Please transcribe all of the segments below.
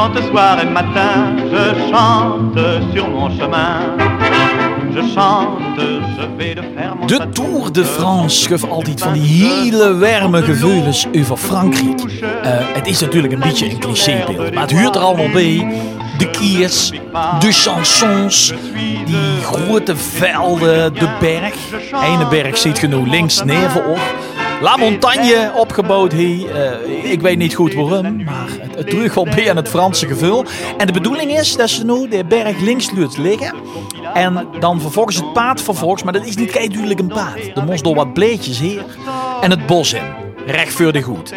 chante soir et matin, je chante sur mon chemin. Je chante, je vais de De Tour de France gaf altijd van die hele warme gevoelens over Frankrijk. Eh, het is natuurlijk een beetje een clichébeeld, maar het huurt er allemaal bij. De kiers, de chansons, die grote velden, de berg. Ene berg ziet genoeg links neer voor ons. La Montagne opgebouwd hier. Eh, ik weet niet goed waarom, maar het, het terug wel bij aan het Franse gevoel. En de bedoeling is dat ze nu de berg links laat liggen. En dan vervolgens het paard vervolgens, maar dat is niet kei een paard. Er moest door wat bleetjes hier en het bos in. Recht voor de goed.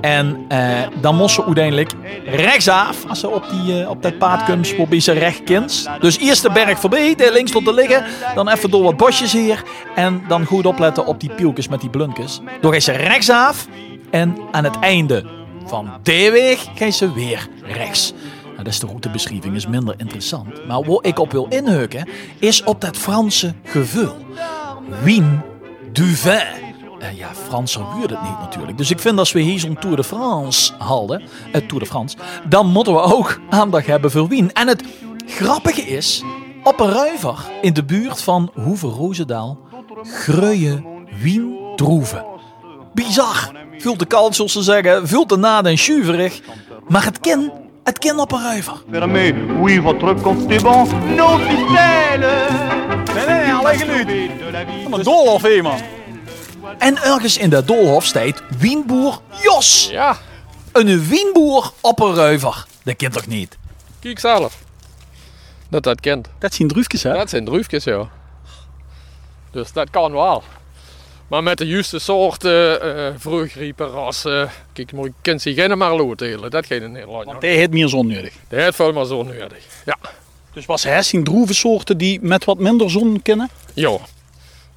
En eh, dan moest ze uiteindelijk rechtsaf, als ze op, die, eh, op dat paard komt, probeer ze rechtkins. Dus eerst de berg voorbij, daar links tot te liggen. Dan even door wat bosjes hier. En dan goed opletten op die pielkes met die blunkes. Dan gaat ze rechtsaf. En aan het einde van de weg gaat ze weer rechts. Nou, dat is de routebeschrijving, is minder interessant. Maar waar ik op wil inheuken, is op dat Franse gevoel. Wien du vin. Eh, ja, Frans huurt het niet natuurlijk. Dus ik vind als we hier zo'n Tour de France hadden, uh, Tour de France, dan moeten we ook aandacht hebben voor Wien. En het grappige is, op een ruiver in de buurt van Hoeve-Roosendaal groeien Wien droeven. Bizar. Veel te koud, zoals ze zeggen, veel te nad en schuverig. Maar het ken, het ken op een ruiver. Fermez, oui, votre compte est bon. Ficelles. Nee, nee, alleen geluid. De. Van een man. En ergens in de Doolhof staat Wienboer Jos. Ja, Een wienboer op een ruiver. Dat kent toch niet? kijk zelf. Dat dat kent. Dat zijn druifjes, hè? Dat zijn druifjes, ja. Dus dat kan wel. Maar met de juiste soorten, uh, vruchtgriepen, rassen. Kijk, maar je kunt ze geen maar loodelen. Dat gaat in Nederland. Want hij heeft meer zon nodig. Dat heeft veel maar zo nodig. Ja. Dus was hij zijn droevensoorten die met wat minder zon kennen? Ja.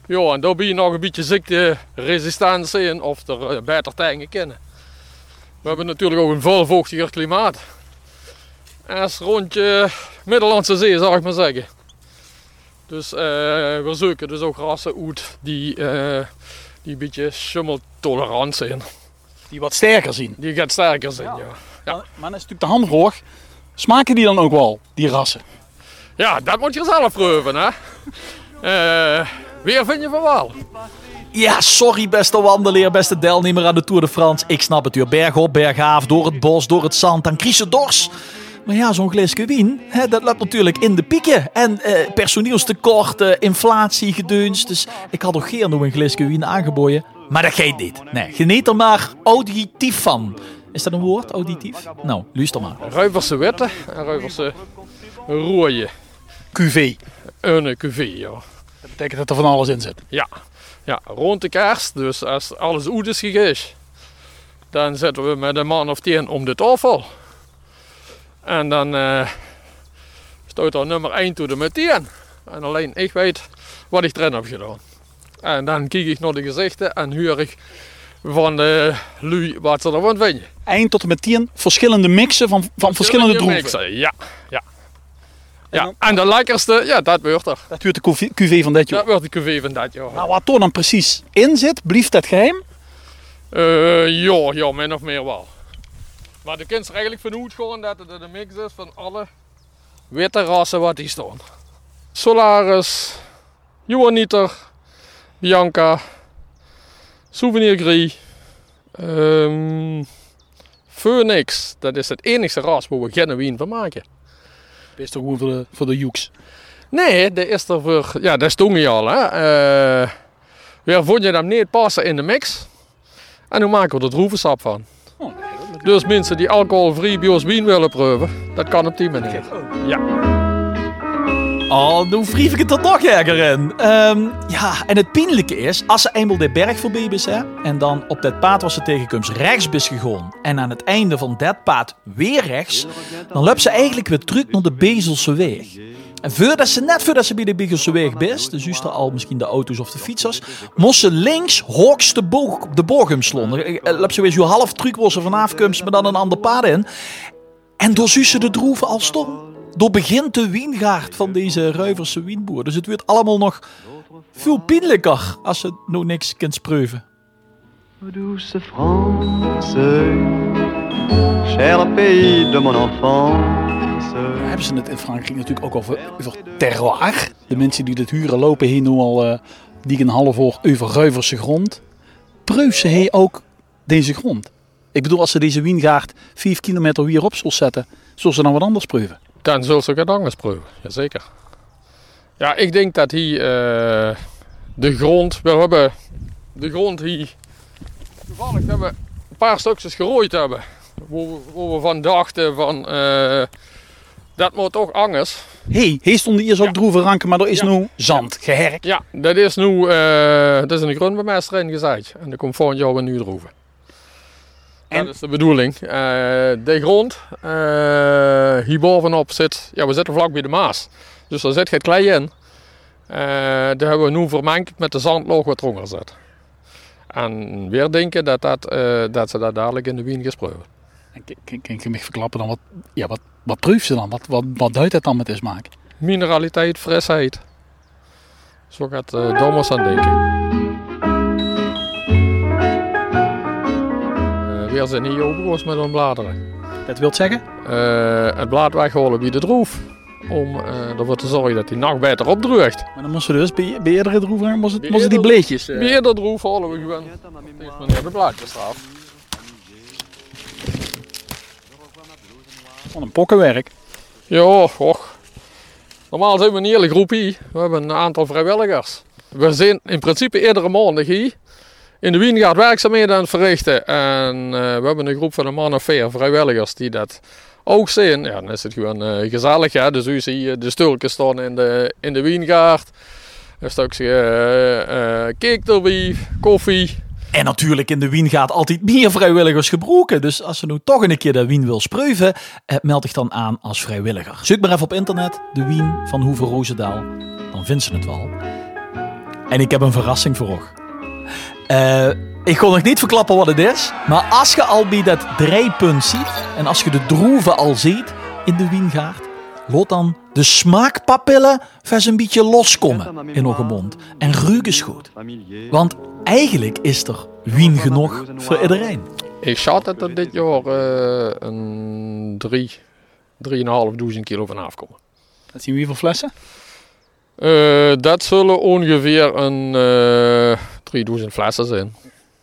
Ja, en daar ben je nog een beetje ziekteresistent in of er eh, beter tegen kennen. We hebben natuurlijk ook een veel vochtiger klimaat. Als rondje Middellandse Zee, zou ik maar zeggen. Dus eh, we zoeken dus ook rassen uit die, eh, die een beetje schimmeltolerant zijn. Die wat sterker zien. Die gaat sterker zijn, ja. Ja. Ja. Maar dan is natuurlijk de hamvraag. Smaken die dan ook wel, die rassen? Ja, dat moet je zelf proeven, hè. Eh, weer vind je van wel. Ja, sorry beste wandelaar, beste deelnemer aan de Tour de France. Ik snap het, u berg op, berg af, door het bos, door het zand, dan kries je dors. Maar ja, zo'n wien, hè, dat loopt natuurlijk in de pieken. En eh, personeelstekort, eh, inflatie, gedeuns. Dus ik had nog geen nog een wien aangeboden. Maar dat geeft niet. Nee, geniet er maar auditief van. Is dat een woord, auditief? Nou, luister maar. Ruiverse witte en ruiverse rode. QV. Een cuvée, ja. Dat betekent dat er van alles in zit. Ja. ja, rond de kerst, dus als alles goed is gegeven, dan zetten we met een man of tien om de tafel. En dan eh stoot er nummer 1 toe de met 10. En alleen ik weet wat ik erin heb gedaan. En dan kijk ik naar de gezichten en huur ik van de lui wat ze ervan vinden. Eind tot en met tien verschillende mixen van, van verschillende droeven. mixen, Ja, ja. En de lekkerste, ja, dat wordt er. Dat wordt de QV QV van dit jaar. Dat wordt de cuvée van dat jaar. Nou, wat er dan precies in zit, blieft dat geheim? Eh, ja, ja, min of meer wel. Maar de kunt er eigenlijk vanuit gewoon dat het een mix is van alle witte rassen wat die staan. Solaris, Johanniter, Bianca, Souvenir Gris, ehm, Phoenix. Dat is het enige ras waar we geen wien van maken. Best toch gewoon voor de, voor de joeks. Nee, dat is er voor, ja, dat stond je al. Hè. Eh, weer vond je hem niet passen in de mix. En nu maken we er droevensap van. Oh, Dus mensen die alcoholvrij Bios wien willen proeven, dat kan op die manier. Ja. Oh, nu wreef ik het er nog erger in. Ehm, ja, en het pijnlijke is, als ze eenmaal de berg voorbij is, hè, en dan op dat paard was ze tegenkomst rechts is gegaan, en aan het einde van dat paard weer rechts, dan loopt ze eigenlijk weer terug naar de Bezelse weg. En voordat ze, net voordat ze bij de Bezelse weg is, dus juist al misschien de auto's of de fietsers, moest ze links hoogst de, boog, de boog slonden. Loopt ze weer zo half truc waar ze vanaf maar dan een ander paard in. En door ze de droeven al stom. Door begint de wiengaard van deze Ruiverse wienboer. Dus het wordt allemaal nog veel pijnlijker als ze nog niks kunt spreuven. Douce France, cher pays de mon enfance. Dan hebben ze het in Frankrijk natuurlijk ook over, over terroir. De mensen die dit huren lopen hier nu al eh die een half uur over Ruiverse grond. Preuf ze hij ook deze grond? Ik bedoel, als ze deze wijngaard 5 kilometer weer op zullen zetten, zullen ze dan wat anders proeven? Dan zullen ze het anders proeven, jazeker. Ja, ik denk dat hier eh, de grond, we hebben de grond hier, toevallig dat we een paar stukjes gerooid hebben. Waar we, van dachten van, eh, dat moet toch anders. Hé, hey, hier stonden eerst ook Ja. droeven ranken, maar er is Ja. nu zand, geherkt. Ja, dat is nu, eh dat is een grondbemester gezaaid. En er komt volgend jaar weer nu droeven. En- Dat is de bedoeling. Eh, de grond eh hier bovenop zit, ja we zitten vlak bij de Maas. Dus daar zit geen klei in. Eh daar hebben we nu vermengd met de zandloog wat eronder zit. En weer denken dat, dat, dat ze dat dadelijk in de wien gesproken. Kan, kan ik me verklappen dan wat, ja, wat, wat proef ze dan? Wat, wat, wat duidt het dan met de smaak? Mineraliteit, frisheid. Zo gaat uh, Thomas aan denken. Weer zijn hier overgoos met een bladeren. Dat wil zeggen? Eh, het blad weghalen bij de droef. Om eh, ervoor te zorgen dat hij nog beter opdruigt. Maar dan moesten we dus bij, bij eerdere droeven, moest het, Bij moesten die eerdere- bleetjes. eh, Meer de droef halen we gewoon. Tegen meneer de blaadjes eraf. van een pokkenwerk. Ja, och. Normaal zijn we een hele groep hier. We hebben een aantal vrijwilligers. We zijn in principe iedere maandag hier. In de Wiengaard werkzaamheden aan het verrichten. En eh, we hebben een groep van een man of vier vrijwilligers die dat ook zijn. Ja, dan is het gewoon eh, gezellig. Hè? Dus u ziet eh, de stulken staan in de, in de Wiengaard. Een stukje eh cake erbij, koffie. En natuurlijk in de wien gaat altijd meer vrijwilligers gebroken. Dus als je nou toch een keer de wien wil spreuven, meld dich dan aan als vrijwilliger. Zoek maar even op internet, de wien van Hoeve Roosendaal. Dan vinden ze het wel. En ik heb een verrassing voor oog. Eh, ik kon nog niet verklappen wat het is. Maar als je al bij dat draaipunt ziet. En als je de droeven al ziet in de wiengaard. Laat dan de smaakpapillen vers een beetje loskomen in onze mond. En ruik eens goed. Want eigenlijk is er wien genoeg voor iedereen. Ik schat dat er dit jaar eh, een drie, drieënhalfduizend kilo van afkomen. Dat zien we hoeveel flessen? Eh, dat zullen ongeveer een eh 3000 flessen zijn.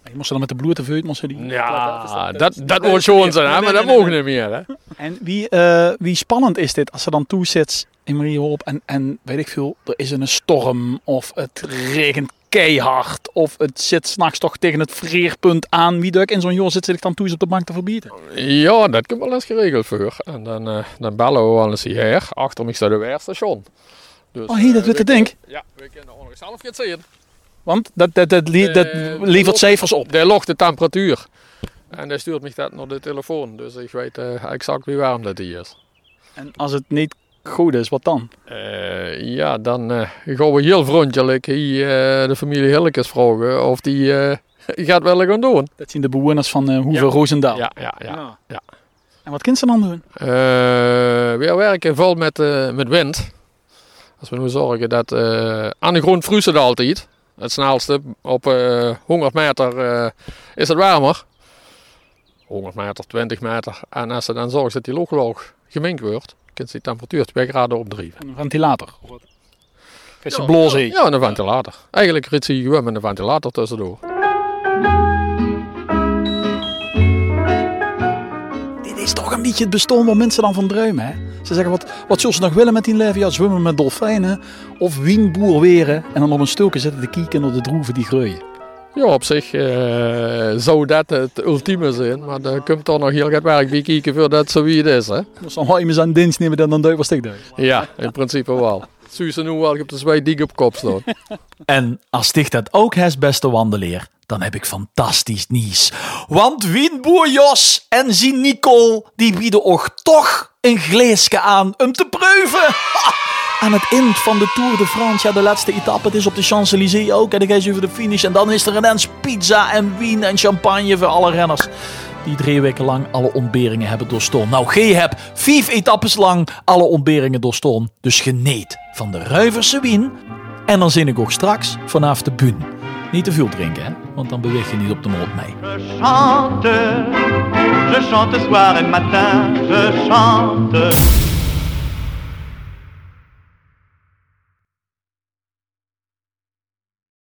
Je moest dan met de bloed uit, moest die... Ja, dat, dat wordt gewoon zijn, maar dat mogen niet meer. Hè. En wie, eh, wie spannend is dit als ze dan toe zit in Mariehoop en, en weet ik veel, er is een storm of het regent keihard of het zit s'nachts toch tegen het vreerpunt aan. Wie duik in zo'n joh zit zich dan toe eens op de bank te verbieden? Ja, dat kan wel eens geregeld voor. En dan, eh, dan bellen we wel eens hier. Achter me staat de weerstation. Dus, Oh, hier, dat eh, ik denk. kunnen- Ja, we kunnen zelf gaan zien. Want dat, dat, dat, li- dat Eh, levert cijfers op. Die logt de temperatuur. En die stuurt me dat naar de telefoon. Dus ik weet eh, exact wie warm dat hier is. En als het niet goed is, wat dan? Eh, ja, dan eh, gaan we heel vriendelijk hier eh, de familie Hillekes vragen of die eh, gaat wel gaan doen. Dat zien de bewoners van eh Hoeve Ja. Roosendaal. Ja, ja, ja. ja. En wat kunnen ze dan doen? Eh, we werken vol met, eh, met wind. Als we nu zorgen dat eh, aan de grond vroest het altijd. Het snelste op eh 100 meter eh, is het warmer. 100 meter, 20 meter. En als ze dan zorgt dat die loogloog gemengd wordt, kan ze die temperatuur 2 graden opdrijven. Een ventilator. Is ze Ja, blozen? Ja, een ventilator. Eigenlijk rit je gewoon met een ventilator tussendoor. Dit is toch een beetje het bestaan waar mensen dan van druimen. Hè? Ze zeggen, wat, wat zullen ze nog willen met die leven? Ja, zwemmen met dolfijnen of wienboer weren. En dan op een stukje zitten te kieken naar de droeven die groeien. Ja, op zich eh, zou dat het ultieme zijn. Maar er komt toch nog heel wat werk bij kijken voordat zo wie het is. Hè? Dus dan ga je eens aan dienst nemen dan dan duik was ik duik. Ja, in principe wel. Suze nu wel op de twee dik op kop staan. En als dich dat ook has, beste wandeleer, dan heb ik fantastisch nieuws. Want Wienboer Jos en zien Nicole, die bieden ook toch een glaasje aan om te proeven. Aan het eind van de Tour de France, ja, de laatste etappe, het is op de Champs-Élysées ook. En dan ga je over de finish en dan is er ineens pizza en wien en champagne voor alle renners. Die drie weken lang alle ontberingen hebben doorstaan. Nou, gij hebt vijf etappes lang alle ontberingen doorstaan. Dus geneet van de Ruiverse wien. En dan zin ik ook straks vanaf de Bun. Niet te veel drinken, hè? Want dan beweeg je niet op de mond mee. Je chante, je chante soir et matin, je chante.